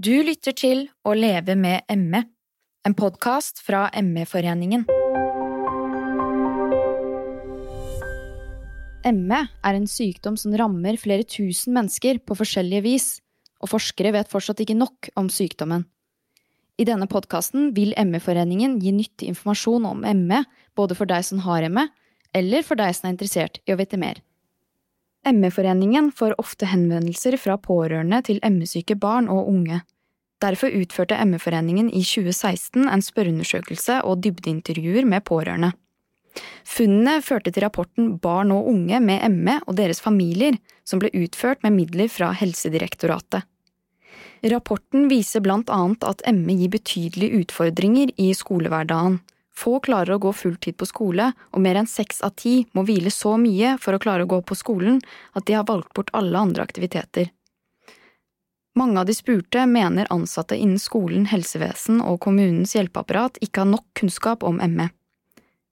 Du lytter til Å leve med ME, en podkast fra ME-foreningen. ME er en sykdom som rammer flere tusen mennesker på forskjellige vis, og forskere vet fortsatt ikke nok om sykdommen. I denne podkasten vil ME-foreningen gi nyttig informasjon om ME, både for deg som har ME, eller for deg som er interessert i å vite mer. ME-foreningen får ofte henvendelser fra pårørende til ME-syke barn og unge. Derfor utførte ME-foreningen i 2016 en spørreundersøkelse og dybdeintervjuer med pårørende. Funnene førte til rapporten Barn og unge med ME og deres familier, som ble utført med midler fra Helsedirektoratet. Rapporten viser blant annet at ME gir betydelige utfordringer i skolehverdagen, få klarer å gå fulltid på skole, og mer enn seks av ti må hvile så mye for å klare å gå på skolen at de har valgt bort alle andre aktiviteter. Mange av de spurte mener ansatte innen skolen, helsevesen og kommunens hjelpeapparat ikke har nok kunnskap om ME.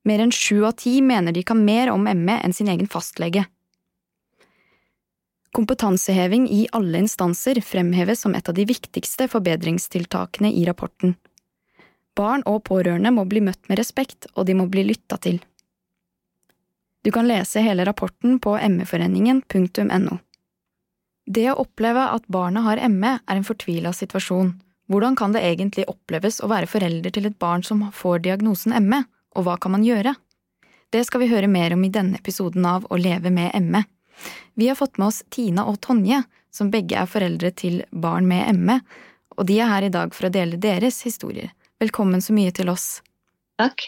Mer enn sju av ti mener de kan mer om ME enn sin egen fastlege. Kompetanseheving i alle instanser fremheves som et av de viktigste forbedringstiltakene i rapporten. Barn og pårørende må bli møtt med respekt, og de må bli lytta til. Du kan lese hele rapporten på emmeforeningen.no. Det å oppleve at barnet har ME, er en fortvila situasjon. Hvordan kan det egentlig oppleves å være forelder til et barn som får diagnosen ME, og hva kan man gjøre? Det skal vi høre mer om i denne episoden av Å leve med ME. Vi har fått med oss Tina og Tonje, som begge er foreldre til barn med ME, og de er her i dag for å dele deres historier. Velkommen så mye til oss. Takk.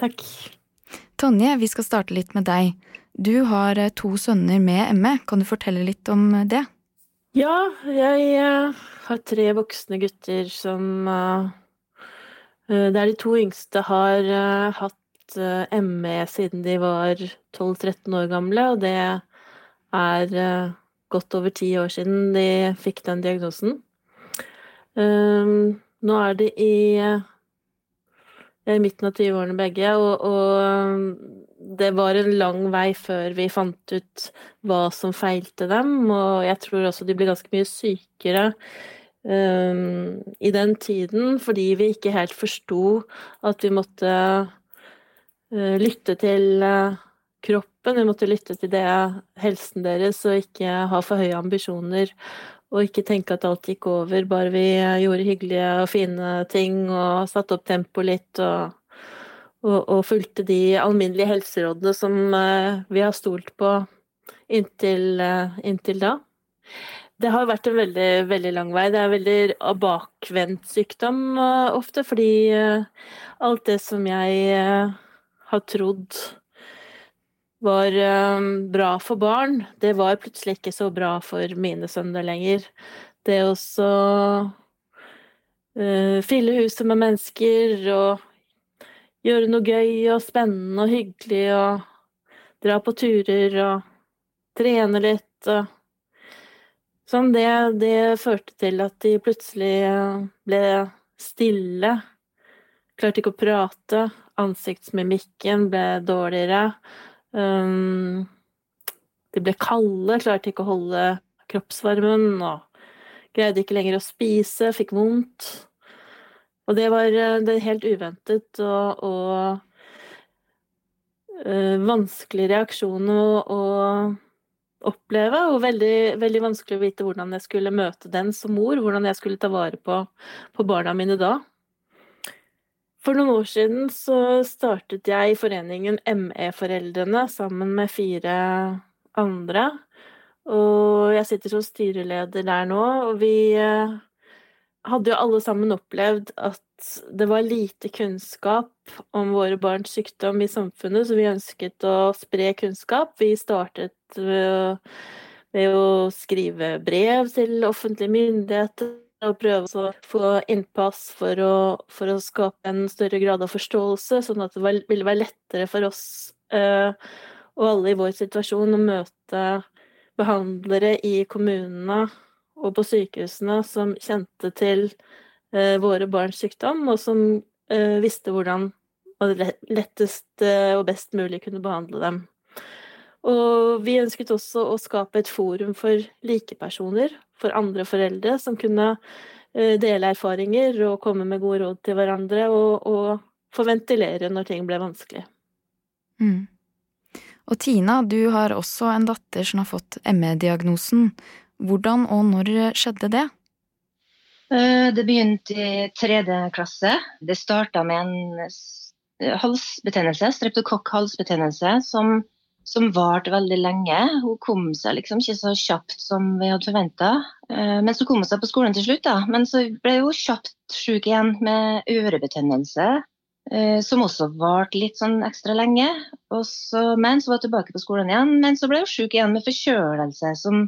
Takk. Tonje, vi skal starte litt med deg. Du har eh, to sønner med ME. Kan du fortelle litt om eh, det? Ja, jeg uh, har tre voksne gutter som Der de to yngste har hatt ME siden de var 12-13 år gamle, og det er godt over ti år siden de fikk den diagnosen. Um, nå er de i, i midten av 20-årene begge, og, og, det var en lang vei før vi fant ut hva som feilte dem, og jeg tror også de ble ganske mye sykere um, i den tiden, fordi vi ikke helt forsto at vi måtte uh, lytte til uh, kroppen, vi måtte lytte til det, helsen deres, og ikke ha for høye ambisjoner og ikke tenke at alt gikk over, bare vi gjorde hyggelige og fine ting og satte opp tempoet litt og, og, og, fulgte de alminnelige helserådene som uh, vi har stolt på inntil, uh, inntil, da. Det har vært en veldig, veldig lang vei. Det er veldig bakvendt sykdom ofte, fordi alt det som jeg har trodd var um, bra for barn, det var plutselig ikke så bra for mine sønner lenger. Det å så uh, fylle huset med mennesker og gjøre noe gøy og spennende og hyggelig og dra på turer og trene litt og sånn, det, det førte til at de plutselig ble stille. Klarte ikke å prate. Ansiktsmimikken ble dårligere. Um, de ble kalde, klarte ikke å holde kroppsvarmen og greide ikke lenger å spise, fikk vondt. Og det var eh, det helt uventet og, og uh, vanskelig reaksjon å, å, oppleve, og veldig, veldig, vanskelig å vite hvordan jeg skulle møte den som mor, hvordan jeg skulle ta vare på, på barna mine da. For noen år siden så startet jeg foreningen ME-foreldrene sammen med fire andre. Og jeg sitter som styreleder der nå, og vi eh, hadde jo alle sammen opplevd at det var lite kunnskap om våre barns sykdom i samfunnet, så vi ønsket å spre kunnskap. Vi startet ved å skrive brev til offentlige myndigheter og prøve å få innpass for å, for å, skape en større grad av forståelse, sånn at det var, ville være lettere for oss uh, og alle i vår situasjon å møte behandlere i kommunene og på sykehusene som kjente til uh, våre barns sykdom, og som uh, visste hvordan man lettest og best mulig kunne behandle dem. Og vi ønsket også å skape et forum for likepersoner, for andre foreldre, som kunne dele erfaringer og komme med gode råd til hverandre, og, og få ventilere når ting ble vanskelig. Mm. Og Tina, du har også en datter som har fått ME-diagnosen. Hvordan og når skjedde det? Det begynte i tredje klasse. Det starta med en halsbetennelse, streptokokk halsbetennelse, som som varte veldig lenge. Hun kom seg liksom ikke så kjapt som vi hadde forventa. Eh, men så kom hun seg på skolen til slutt, da. Men så ble hun kjapt syk igjen med ørebetennelse. Eh, som også varte litt sånn ekstra lenge. Så, men så var hun tilbake på skolen igjen. Men så ble hun syk igjen med forkjølelse, som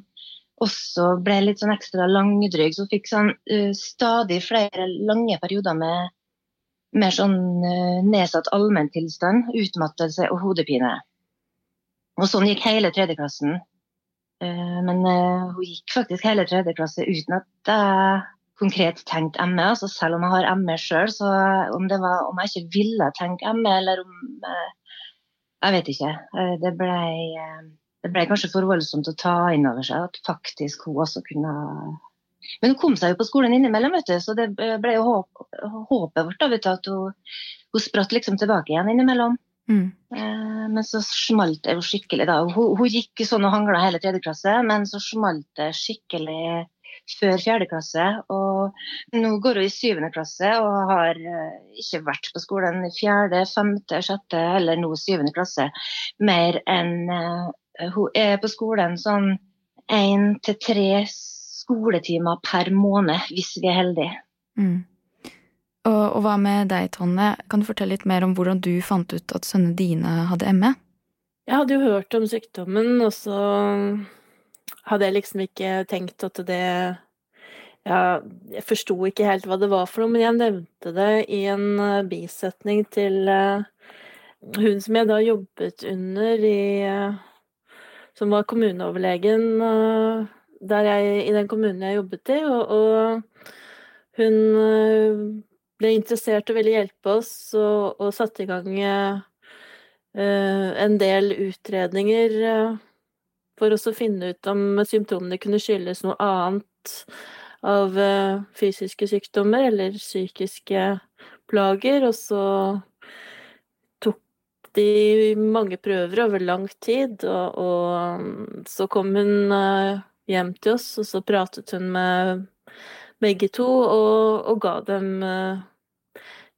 også ble litt sånn ekstra langdryg. Så hun fikk sånn uh, stadig flere lange perioder med mer sånn uh, nedsatt allmenntilstand, utmattelse og hodepine. Og sånn gikk hele tredjeklassen. Eh, men eh, hun gikk faktisk hele tredje klasse uten at jeg konkret tenkte ME. Altså selv om jeg har ME sjøl, så om, det var, om jeg ikke ville tenke ME, eller om eh, Jeg vet ikke. Det ble, det ble kanskje for voldsomt å ta inn over seg at faktisk hun også kunne men hun kom seg jo på skolen innimellom, vet du, så det ble jo håp, håpet vårt da, vet du, at hun, hun spratt liksom tilbake igjen innimellom. Mm. Eh, men så smalt det jo skikkelig, da. Hun, hun gikk sånn og hangla hele tredje klasse, men så smalt det skikkelig før fjerde klasse. Og nå går hun i syvende klasse og har eh, ikke vært på skolen i fjerde, femte, sjette eller nå syvende klasse mer enn uh, Hun er på skolen sånn én til tre skoletimer per måned, hvis vi er heldige. Mm. Og, og, hva med deg, Tonje? Kan du fortelle litt mer om hvordan du fant ut at sønnene dine hadde ME? Jeg hadde jo hørt om sykdommen, og så hadde jeg liksom ikke tenkt at det ja, Jeg forsto ikke helt hva det var for noe, men jeg nevnte det i en uh, bisetning til uh, hun som jeg da jobbet under i uh, Som var kommuneoverlegen der jeg, i den kommunen jeg jobbet i, og, og hun ble interessert og ville hjelpe oss, og, og satte i gang uh, en del utredninger uh, for oss å finne ut om symptomene kunne skyldes noe annet av uh, fysiske sykdommer eller psykiske plager, og så tok de mange prøver over lang tid, og, og så kom hun hjem til oss, og så pratet hun med begge to, og, og ga dem uh,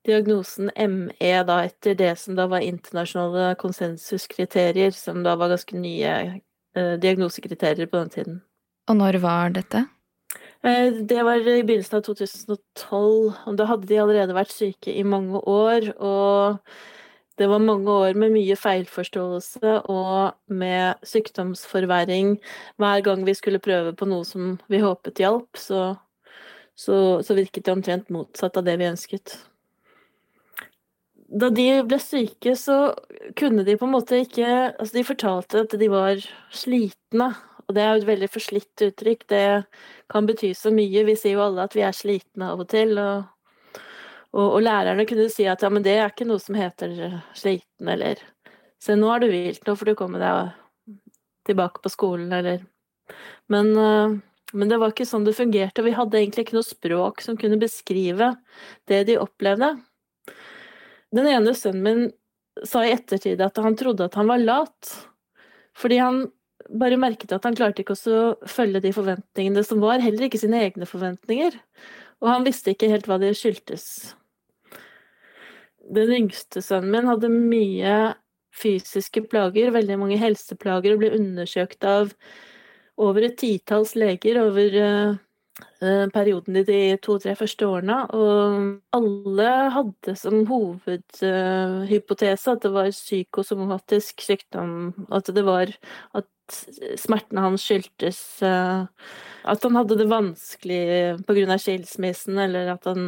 diagnosen ME da etter det som da var internasjonale konsensuskriterier, som da var ganske nye uh, diagnosekriterier på den tiden. Og når var dette? Uh, det var i begynnelsen av 2012, og da hadde de allerede vært syke i mange år, og det var mange år med mye feilforståelse og med sykdomsforverring. Hver gang vi skulle prøve på noe som vi håpet hjalp, så så, så virket det omtrent motsatt av det vi ønsket. Da de ble syke, så kunne de på en måte ikke Altså, de fortalte at de var slitne, og det er jo et veldig forslitt uttrykk. Det kan bety så mye. Vi sier jo alle at vi er slitne av og til, og, og, og lærerne kunne si at ja, men det er ikke noe som heter sliten, eller Se, nå er du hvilt, nå får du komme deg tilbake på skolen, eller Men uh, men det var ikke sånn det fungerte. Vi hadde egentlig ikke noe språk som kunne beskrive det de opplevde. Den ene sønnen min sa i ettertid at han trodde at han var lat. Fordi han bare merket at han klarte ikke å følge de forventningene som var, heller ikke sine egne forventninger. Og han visste ikke helt hva det skyldtes. Den yngste sønnen min hadde mye fysiske plager, veldig mange helseplager, og ble undersøkt av over et titalls leger over uh, perioden i de to-tre første årene, og alle hadde som hovedhypotese uh, at det var psykosomatisk sykdom, at det var at smertene hans skyldtes uh, at han hadde det vanskelig pga. skilsmissen, eller at han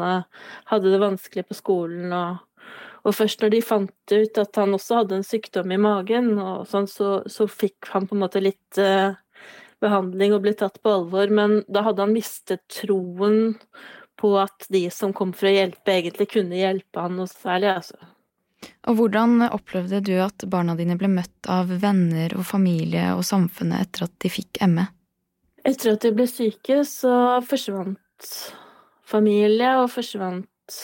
hadde det vanskelig på skolen. Og, og, først når de fant ut at han også hadde en sykdom i magen, sånn, så, så, fikk han på en måte litt behandling og blitt tatt på alvor, men da hadde han mistet troen på at de som kom for å hjelpe, egentlig kunne hjelpe han noe særlig, altså. Og hvordan opplevde du at barna dine ble møtt av venner og familie og samfunnet etter at de fikk ME? Etter at de ble syke, så forsvant familie, og forsvant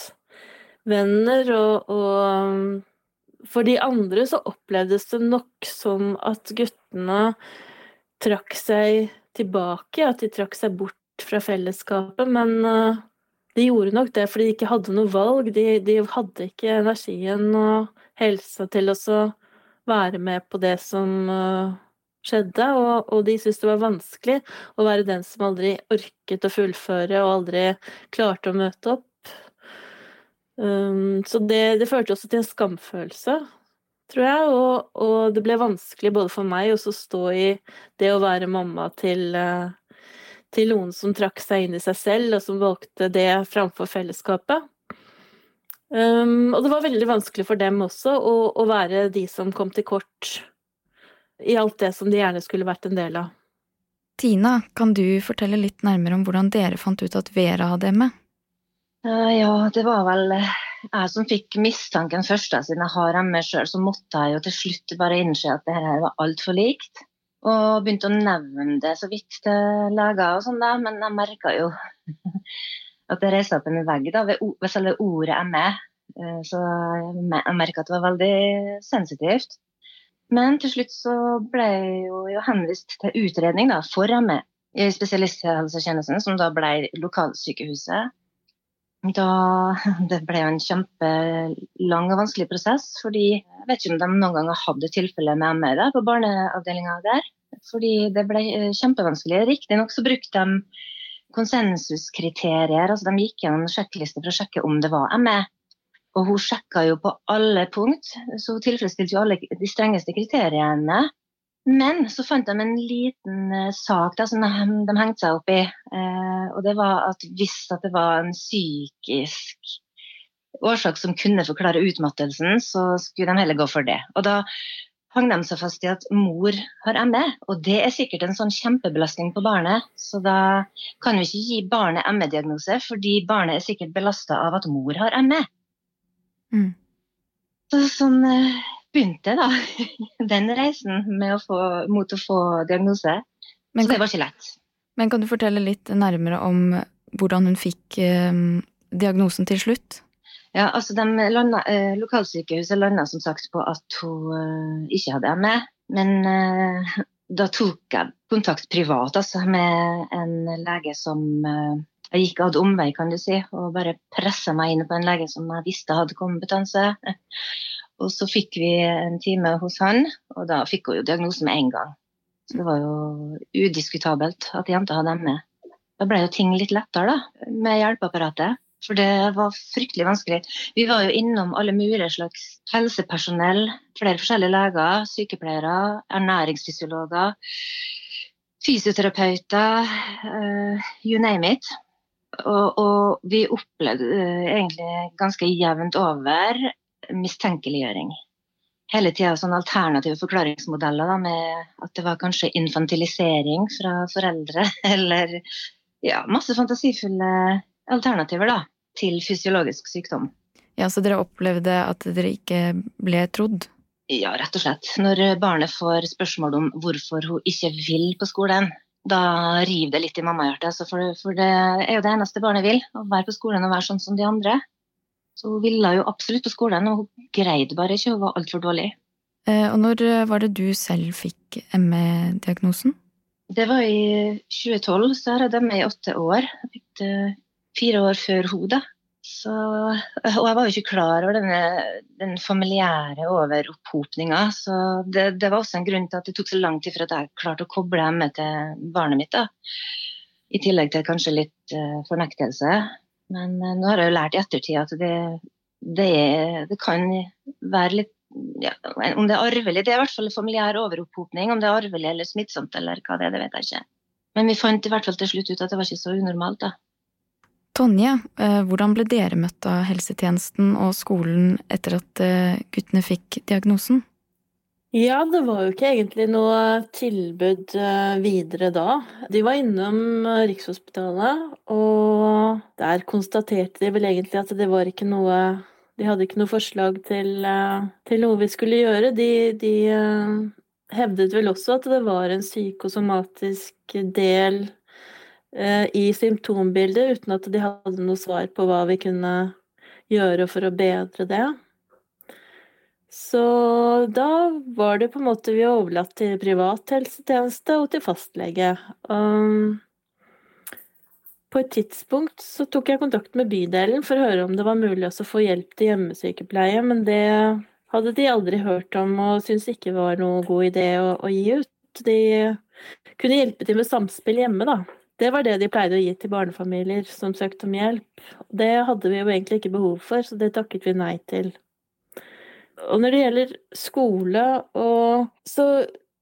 venner, og, og for de andre så opplevdes det nok som at guttene trakk seg tilbake, at de trakk seg bort fra fellesskapet, men uh, de gjorde nok det fordi de ikke hadde noe valg. De, de hadde ikke energien og helsa til å være med på det som uh, skjedde, og, og de syntes det var vanskelig å være den som aldri orket å fullføre og aldri klarte å møte opp. Um, så det, det, førte også til en skamfølelse, tror jeg, og, og, det ble vanskelig både for meg å stå i det å være mamma til, uh, til noen som trakk seg inn i seg selv, og som valgte det framfor fellesskapet. Um, og det var veldig vanskelig for dem også å, å være de som kom til kort i alt det som de gjerne skulle vært en del av. Tina, kan du fortelle litt nærmere om hvordan dere fant ut at Vera hadde ME? Uh, ja, det var vel eh, jeg som fikk mistanken først, da, siden jeg har ME sjøl. Så måtte jeg jo til slutt bare innse at det her var altfor likt. Og begynte å nevne det så vidt til leger og sånn, da. Men jeg merka jo at det reiste opp en vegg da, ved, ved selve ordet ME. Uh, så jeg merka at det var veldig sensitivt. Men til slutt så ble jeg jo henvist til utredning da, for ME i spesialisthelsetjenesten, som da ble lokalsykehuset. Da, det ble en kjempelang og vanskelig prosess, fordi jeg vet ikke om de noen gang hadde tilfelle med ME da, på barneavdelinga der. Fordi det ble eh, kjempevanskelig. Riktignok så brukte de konsensuskriterier, altså de gikk gjennom sjekklister for å sjekke om det var ME. Og hun sjekka jo på alle punkt, så hun tilfredsstilte jo alle de strengeste kriteriene. Men så fant de en liten uh, sak da, som de, de, hengte seg opp i. Eh, og det var at hvis at det var en psykisk årsak som kunne forklare utmattelsen, så skulle de heller gå for det. Og da hang de seg fast i at mor har ME, og det er sikkert en sånn kjempebelastning på barnet. Så da kan vi ikke gi barnet ME-diagnose, fordi barnet er sikkert belasta av at mor har ME. Mm. Så sånn eh, begynte da. Den reisen få, mot å få diagnose. Men, så det var ikke lett. Men kan du fortelle litt nærmere om hvordan hun fikk eh, diagnosen til slutt? Ja, altså landa, eh, Lokalsykehuset landa som sagt på at hun eh, ikke hadde ME. Men eh, da tok jeg kontakt privat altså, med en lege som eh, jeg gikk ad omvei, kan du si, og bare pressa meg inn på en lege som jeg visste hadde kompetanse. Og så fikk vi en time hos han, og da fikk hun jo diagnosen med en gang. Så det var jo udiskutabelt at jenta hadde ME. Da ble jo ting litt lettere, da, med hjelpeapparatet. For det var fryktelig vanskelig. Vi var jo innom alle mulige slags helsepersonell. Flere forskjellige leger, sykepleiere, ernæringsfysiologer, fysioterapeuter, uh, you name it. Og, og vi opplevde uh, egentlig ganske jevnt over mistenkeliggjøring. Hele tida sånne alternative forklaringsmodeller da, med at det var kanskje infantilisering fra foreldre, eller ja, masse fantasifulle alternativer da, til fysiologisk sykdom. Ja, Så dere opplevde at dere ikke ble trodd? Ja, rett og slett. Når barnet får spørsmål om hvorfor hun ikke vil på skolen, da river det litt i mammahjertet. For, for, det er jo det eneste barnet vil, å være på skolen og være sånn som de andre. Så hun ville jo absolutt på skolen, og hun greide bare ikke, hun var altfor dårlig. Eh, og når var det du selv fikk ME-diagnosen? Det var i 2012, så hadde jeg ME i åtte år. Jeg fikk det fire år før hun, da. Så, og jeg var jo ikke klar over denne, den familiære overopphopninga. Så det, det, var også en grunn til at det tok så lang tid for at jeg klarte å koble ME til barnet mitt. da. I tillegg til kanskje litt uh, fornektelse. Men uh, nå har jeg jo lært i ettertid at det, det, det kan være litt ja, Om det er arvelig, det er i hvert fall familiær overopphopning. Om det er arvelig eller smittsomt eller hva det er, det vet jeg ikke. Men vi fant i hvert fall til slutt ut at det var ikke så unormalt. da. Tonje, eh, hvordan ble dere møtt av helsetjenesten og skolen etter at eh, guttene fikk diagnosen? Ja, det var jo ikke egentlig noe tilbud eh, videre da. De var innom Rikshospitalet, og der konstaterte de vel egentlig at det var ikke noe De hadde ikke noe forslag til, til noe vi skulle gjøre. De, de hevdet vel også at det var en psykosomatisk del eh, i symptombildet, uten at de hadde noe svar på hva vi kunne gjøre for å bedre det. Så da var det på en måte vi overlatt til privat helsetjeneste og til fastlege. Um, på et tidspunkt så tok jeg kontakt med bydelen for å høre om det var mulig å få hjelp til hjemmesykepleie, men det hadde de aldri hørt om og syntes ikke var noe god idé å, å gi ut. De kunne hjelpe til med samspill hjemme, da. Det var det de pleide å gi til barnefamilier som søkte om hjelp. Det hadde vi jo egentlig ikke behov for, så det takket vi nei til. Og når det gjelder skole og Så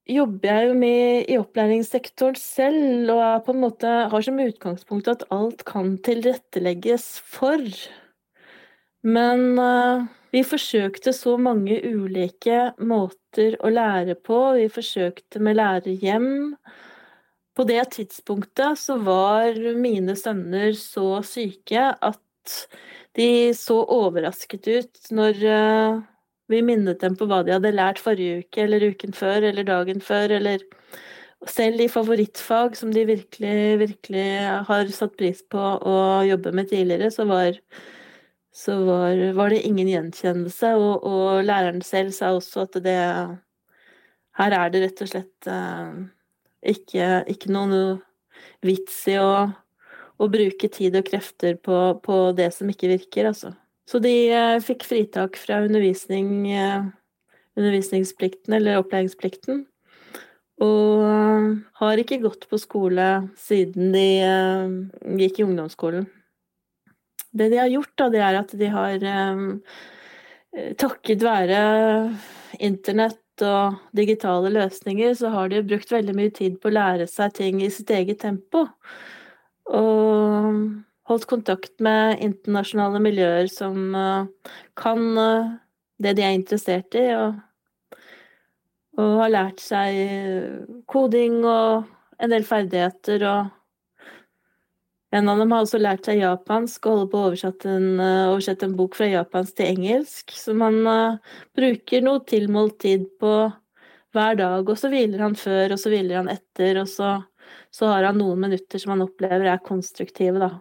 jobber jeg jo med i opplæringssektoren selv, og er på en måte har som utgangspunkt at alt kan tilrettelegges for. Men uh, vi forsøkte så mange ulike måter å lære på. Vi forsøkte med lærerhjem. På det tidspunktet så var mine sønner så syke at de så overrasket ut når uh, vi minnet dem på hva de hadde lært forrige uke, eller uken før, eller dagen før, eller selv i favorittfag som de virkelig, virkelig har satt pris på å jobbe med tidligere, så var, så var, var det ingen gjenkjennelse. Og, og, læreren selv sa også at det Her er det rett og slett uh, ikke, ikke noe vits i å, å, bruke tid og krefter på, på det som ikke virker, altså. Så de eh, fikk fritak fra undervisning, eh, undervisningsplikten, eller opplæringsplikten. Og eh, har ikke gått på skole siden de gikk i ungdomsskolen. Det de har gjort, da, det er at de har Takket være internett og digitale løsninger, så har de brukt veldig mye tid på å lære seg ting i sitt eget tempo. Og holdt kontakt med internasjonale miljøer som uh, kan uh, det de er interessert i, og, og, har lært seg koding og en del ferdigheter. Og en av dem har også lært seg japansk og holder på å oversette en, uh, oversette en bok fra japansk til engelsk, som han bruker noe tilmålt tid på hver dag. Og så hviler han før, og så hviler han etter, og så, så har han noen minutter som han opplever er konstruktive, da.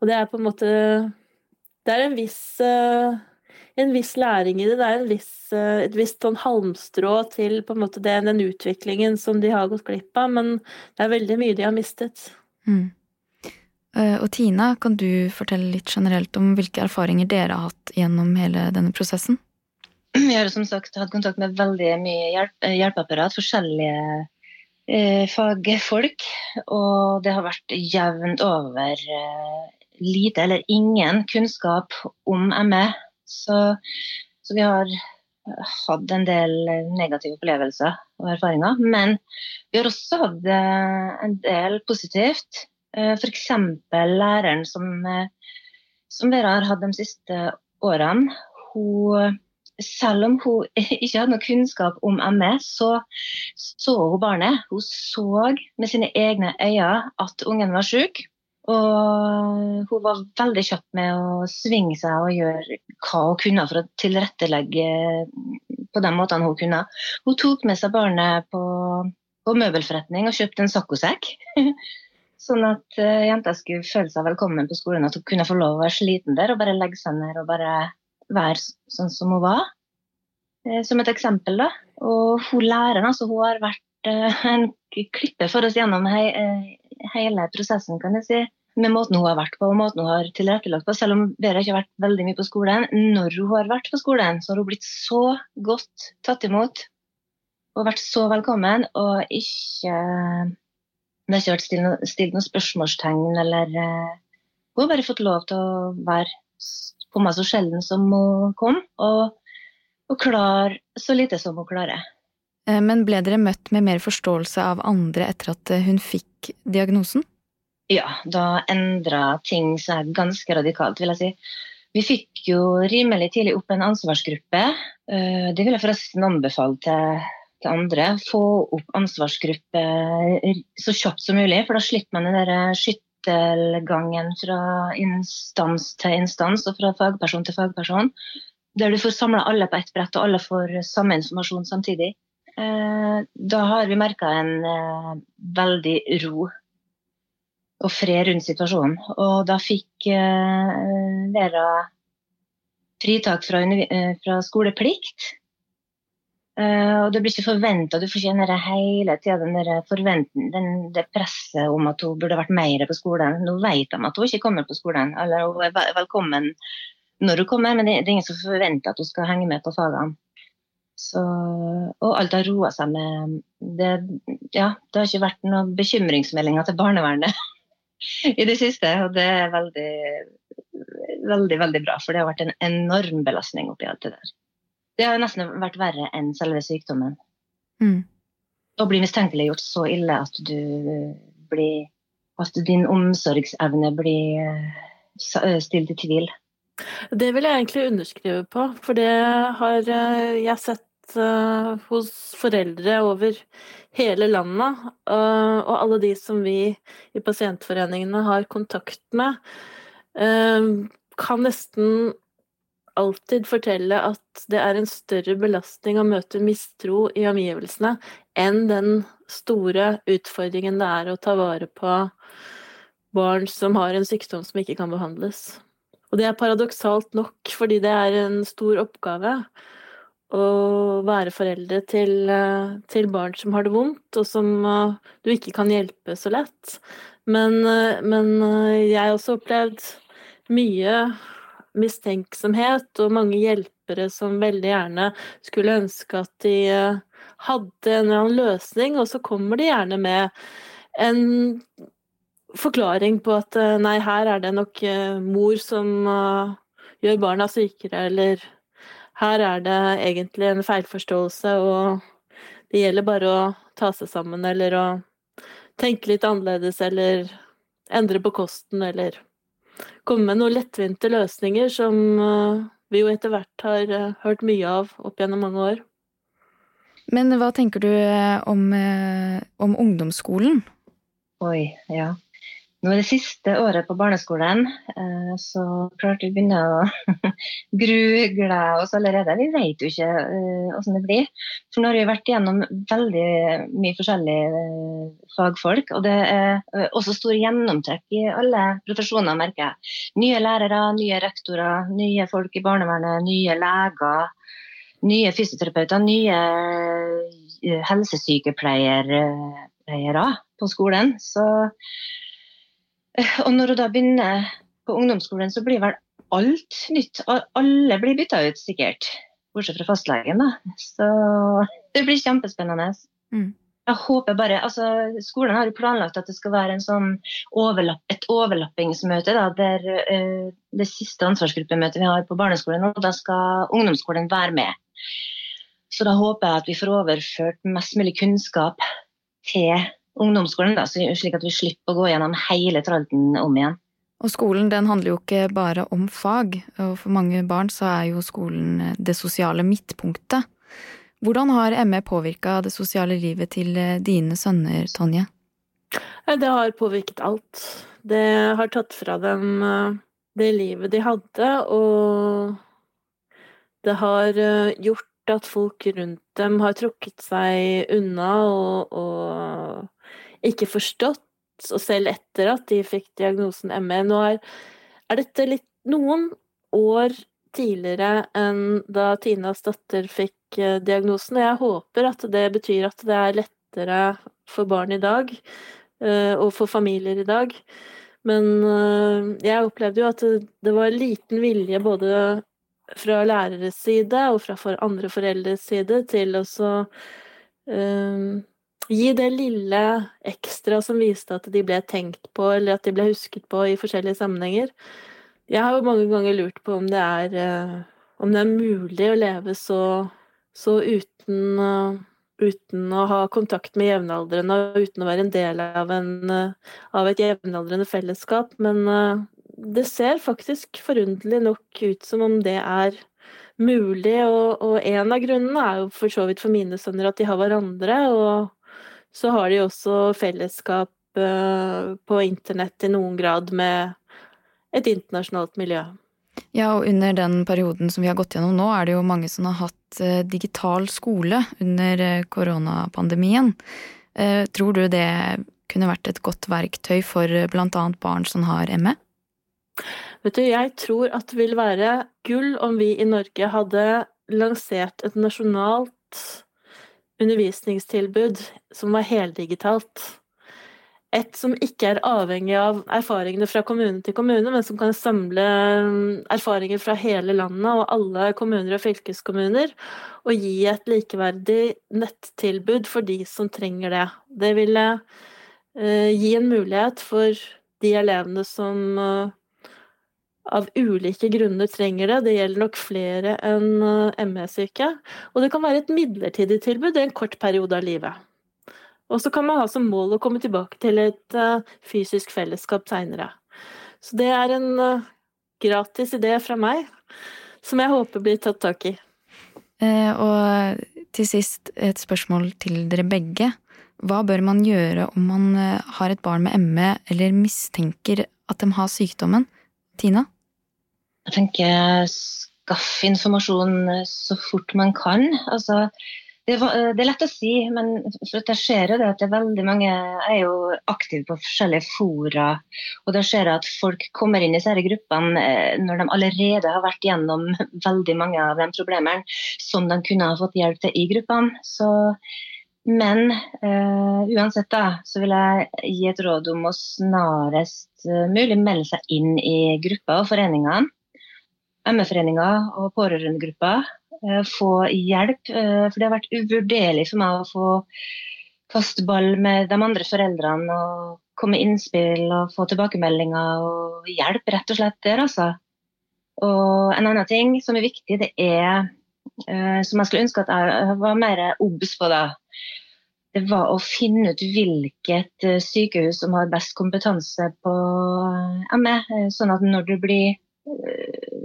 Og det er på en måte Det er en viss, eh, en viss læring i det. Det er viss, eh, et visst sånn halmstrå til på en måte den, den, utviklingen som de har gått glipp av, men det er veldig mye de har mistet. Mm. Eh, og Tina, kan du fortelle litt generelt om hvilke erfaringer dere har hatt gjennom hele denne prosessen? Vi har som sagt hatt kontakt med veldig mye hjelp, hjelpeapparat, forskjellige eh, fagfolk. Og det har vært jevnt over eh, lite eller ingen kunnskap om ME. Så, så, vi har hatt en del negative opplevelser og erfaringer. Men vi har også hatt eh, en del positivt. Eh, F.eks. læreren som, eh, som Vera har hatt de siste årene. Hun, selv om hun ikke hadde noe kunnskap om ME, så så hun barnet. Hun så med sine egne øyne at ungen var syk. Og hun var veldig kjapp med å svinge seg og gjøre hva hun kunne for å tilrettelegge på den måten hun kunne. Hun tok med seg barnet på, på møbelforretning og kjøpte en saccosekk. sånn at uh, jenta skulle føle seg velkommen på skolen, at hun kunne få lov å være sliten der og bare legge seg ned og bare være sånn som hun var. Uh, som et eksempel, da. Og hun læreren, altså, hun har vært en klippe for oss gjennom he hele prosessen, kan jeg si med måten hun har vært på og måten hun har tilrettelagt på. Selv om Vera ikke har vært veldig mye på skolen, når hun har vært på skolen, så har hun blitt så godt tatt imot og vært så velkommen. Og ikke Det har ikke vært stilt, stilt noen spørsmålstegn eller uh, Hun har bare fått lov til å være komme så sjelden som hun kom, og, og klare så lite som hun klarer. Eh, men ble dere møtt med mer forståelse av andre etter at hun fikk diagnosen? Ja, da endra ting seg ganske radikalt, vil jeg si. Vi fikk jo rimelig tidlig opp en ansvarsgruppe. Eh, det vil jeg forresten anbefale til, til andre. Få opp ansvarsgruppe så kjapt som mulig, for da slipper man den skyttelgangen fra instans til instans og fra fagperson til fagperson. Der du får samla alle på ett brett, og alle får samme informasjon samtidig. Eh, da har vi merka en eh, veldig ro og fred rundt situasjonen. Og da fikk Vera fritak fra, fra skoleplikt. Og det blir ikke forventa, du får ikke hele tida det presset om at hun burde vært mer på skolen. Nå vet de at hun ikke kommer på skolen, eller hun er velkommen når hun kommer, men det er ingen som forventer at hun skal henge med på fagene. Så, og alt har roa seg med det, ja, det har ikke vært noen bekymringsmeldinger til barnevernet i det siste. Og det er veldig, veldig, veldig bra, for det har vært en enorm belastning oppi alt det der. Det har nesten vært verre enn selve sykdommen. Mm. Å bli mistenkeliggjort så ille at du blir At din omsorgsevne blir eh, stilt i tvil. Det vil jeg egentlig underskrive på, for det har eh, jeg sett eh, hos foreldre over hele landet. Og alle de som vi i pasientforeningene har kontakt med, kan nesten alltid fortelle at det er en større belastning å møte mistro i omgivelsene enn den store utfordringen det er å ta vare på barn som har en sykdom som ikke kan behandles. Og det er paradoksalt nok, fordi det er en stor oppgave å være foreldre til, til barn som har det vondt, og som du ikke kan hjelpe så lett. Men, men jeg har også opplevd mye mistenksomhet og mange hjelpere som veldig gjerne skulle ønske at de eh, hadde en eller annen løsning, og så kommer de gjerne med en forklaring på at eh, nei, her er det nok eh, mor som gjør barna sykere, eller her er det egentlig en feilforståelse, og det gjelder bare å ta seg sammen, eller å tenke litt annerledes, eller endre på kosten, eller komme med noen lettvinte løsninger som eh, vi jo etter hvert har eh, hørt mye av opp gjennom mange år. Men hva tenker du eh, om, om ungdomsskolen? Oi, ja. Nå er det siste året på barneskolen, eh, så klart vi begynner å grugle oss allerede. Vi vet jo ikke hvordan eh, det blir. For nå har vi vært gjennom veldig mye forskjellige eh, fagfolk. Og det er også stor gjennomtrekk i alle profesjoner, merker jeg. Nye lærere, nye rektorer, nye folk i barnevernet, nye leger. Nye fysioterapeuter, nye helsesykepleiere på skolen. Så og når hun da begynner på ungdomsskolen, så blir vel alt nytt. Alle blir bytta ut, sikkert. Bortsett fra fastlegen, da. Så det blir kjempespennende. Mm. Jeg håper bare, altså Skolen har jo planlagt at det skal være sånn overlapp, et overlappingsmøte. Da, der uh, Det siste ansvarsgruppemøtet vi har på barneskolen, og da skal ungdomsskolen være med. Så da håper jeg at vi får overført mest mulig kunnskap til ungdomsskolen, da, slik at vi slipper å gå gjennom hele tralten om igjen. Og skolen den handler jo ikke bare om fag, og for mange barn så er jo skolen eh, det sosiale midtpunktet. Hvordan har ME påvirka det sosiale livet til eh, dine sønner, Tonje? Det har påvirket alt. Det har tatt fra dem eh, det livet de hadde, og det har gjort at folk rundt dem har trukket seg unna og, og ikke forstått, og selv etter at de fikk diagnosen ME. Nå er, er dette litt noen år tidligere enn da Tinas datter fikk eh, diagnosen, og jeg håper at det betyr at det er lettere for barn i dag, eh, og for familier i dag. Men eh, jeg opplevde jo at det var liten vilje både fra læreres side og fra andre foreldres side til å Gi det lille ekstra som viste at de ble tenkt på, eller at de ble husket på i forskjellige sammenhenger. Jeg har jo mange ganger lurt på om det er, eh, om det er mulig å leve så, så uten, uh, uten, å ha kontakt med jevnaldrende og uten å være en del av, en, uh, av et jevnaldrende fellesskap. Men det ser faktisk forunderlig nok ut som om det er mulig, og, og en av grunnene er jo for så vidt for mine sønner at de har hverandre. og så har de også fellesskap eh, på internett i noen grad med et internasjonalt miljø. Ja, og under den perioden som vi har gått gjennom nå, er det jo mange som har hatt eh, digital skole under eh, koronapandemien. Tror du det kunne vært et godt verktøy for annet barn som har ME? Vet du, jeg tror at det vil være gull om vi i Norge hadde lansert et nasjonalt undervisningstilbud som var heldigitalt et som ikke er avhengig av erfaringene fra kommune til kommune, men som kan samle mm, erfaringer fra hele landet og alle kommuner og fylkeskommuner, og gi et likeverdig nettilbud for de som trenger det. Det ville uh, gi en mulighet for de elevene som uh, av ulike grunner trenger det. Det gjelder nok flere enn eh, ME-syke. Og det kan være et midlertidig tilbud i en kort periode av livet. Og så kan man ha som mål å komme tilbake til et uh, fysisk fellesskap seinere. Så det er en uh, gratis idé fra meg, som jeg håper blir tatt tak i. Eh, og til sist et spørsmål til dere begge. Hva bør man gjøre om man har et barn med ME eller mistenker at de har sykdommen? Tina? Jeg tenker skaff informasjon så fort man kan. Altså det, eh, det, er lett å si, men jeg ser jo det at det er veldig mange er jo aktive på forskjellige fora. Og da ser jeg at folk kommer inn i disse gruppene eh, når de allerede har vært gjennom veldig mange av de problemene som de kunne ha fått hjelp til i gruppene. Så, men uh, uansett da, så vil jeg gi et råd om å snarest uh, mulig melde seg inn i grupper og foreningene. ME-foreninger og pårørendegruppa Eh, få hjelp. Eh, for det har vært uvurderlig for meg å få kaste ball med de andre foreldrene og komme med innspill og få tilbakemeldinger og hjelp, rett og slett der, altså. Og en annen ting som er viktig, det er, eh, som jeg skulle ønske at jeg var mer obs på da, det var å finne ut hvilket sykehus som har best kompetanse på ME. Sånn at når du blir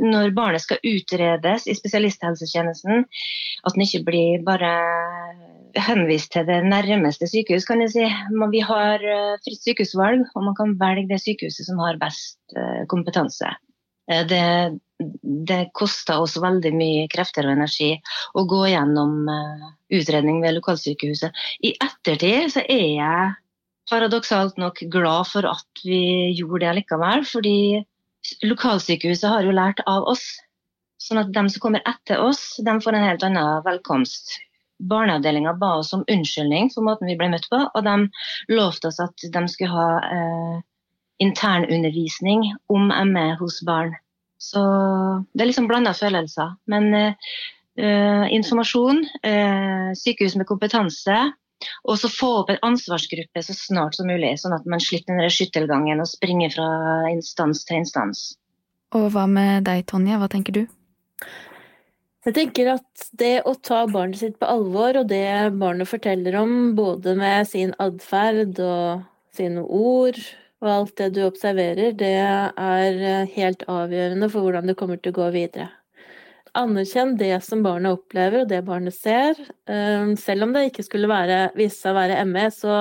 når barnet skal utredes i spesialisthelsetjenesten, at den ikke blir bare henvist til det nærmeste sykehus, kan jeg si. Vi har eh, fritt sykehusvalg, og man kan velge det sykehuset som har best eh, kompetanse. Eh, det, det koster oss veldig mye krefter og energi å gå gjennom utredning ved lokalsykehuset. I ettertid så er jeg paradoksalt nok glad for at vi gjorde det likevel, fordi lokalsykehuset har jo lært av oss. Sånn at de som kommer etter oss, de får en helt annen velkomst. Barneavdelinga ba oss om unnskyldning for måten vi ble møtt på, og de lovte oss at de skulle ha eh, internundervisning om ME hos barn. Så det er liksom blanda følelser. Men eh, informasjon, eh, sykehus med kompetanse, og så få opp en ansvarsgruppe så snart som mulig, sånn at man slipper den skyttelgangen og springer fra instans til instans. Og hva med deg, Tonje, hva tenker du? Jeg tenker at det å ta barnet sitt på alvor, og det barnet forteller om, både med sin atferd og sine ord og alt det du observerer, det er helt avgjørende for hvordan det kommer til å gå videre anerkjenn det som barnet opplever, og det barnet ser. Ehm, selv om det ikke skulle være, vise seg å være ME, så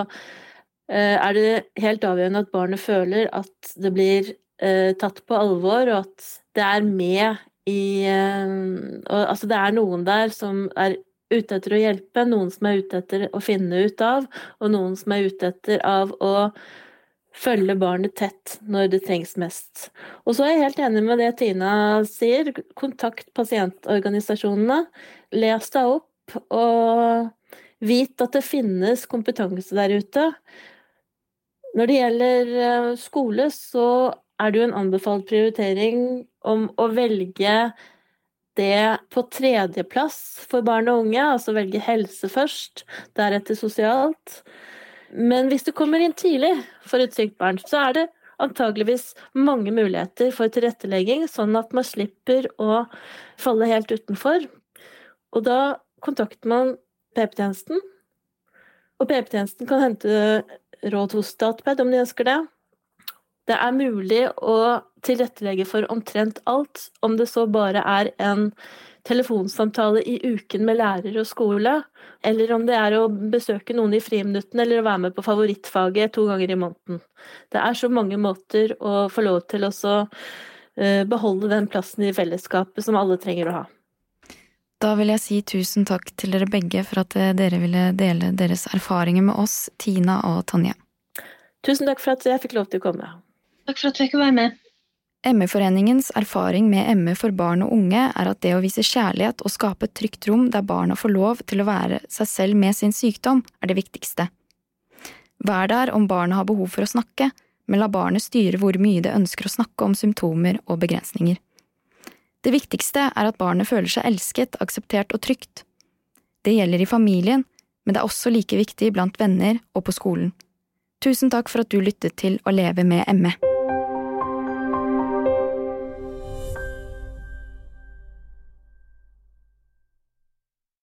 eh, er det helt avgjørende at barnet føler at det blir eh, tatt på alvor, og at det er med i og, Altså, det er noen der som er ute etter å hjelpe, noen som er ute etter å finne ut av, og noen som er ute etter av å følge barnet tett når det trengs mest. Og så er jeg helt enig med det Tina sier. Kontakt pasientorganisasjonene. Les deg opp, og vit at det finnes kompetanse der ute. Når det gjelder eh, skole, så er det jo en anbefalt prioritering om å velge det på tredjeplass for barn og unge, altså velge helse først, deretter sosialt. Men hvis du kommer inn tidlig for et sykt barn, så er det antageligvis mange muligheter for tilrettelegging, sånn at man slipper å falle helt utenfor. Og da kontakter man PP-tjenesten, og PP-tjenesten kan hente råd hos Statped om de ønsker det. Det er mulig å tilrettelegge for omtrent alt, om det så bare er en telefonsamtale i uken med lærer og skole, eller om det er å besøke noen i friminuttene eller å være med på favorittfaget to ganger i måneden. Det er så mange måter å få lov til å eh, beholde den plassen i fellesskapet som alle trenger å ha. Da vil jeg si tusen takk til dere begge for at eh, dere ville dele deres erfaringer med oss, Tina og Tonje. Tusen takk for at jeg fikk lov til å komme. Takk for at du fikk være med. ME-foreningens erfaring med ME for barn og unge er at det å vise kjærlighet og skape et trygt rom der barna får lov til å være seg selv med sin sykdom, er det viktigste. Vær der om barna har behov for å snakke, men la barnet styre hvor mye det ønsker å snakke om symptomer og begrensninger. Det viktigste er at barnet føler seg elsket, akseptert og trygt. Det gjelder i familien, men det er også like viktig blant venner og på skolen. Tusen takk for at du lyttet til Å leve med ME.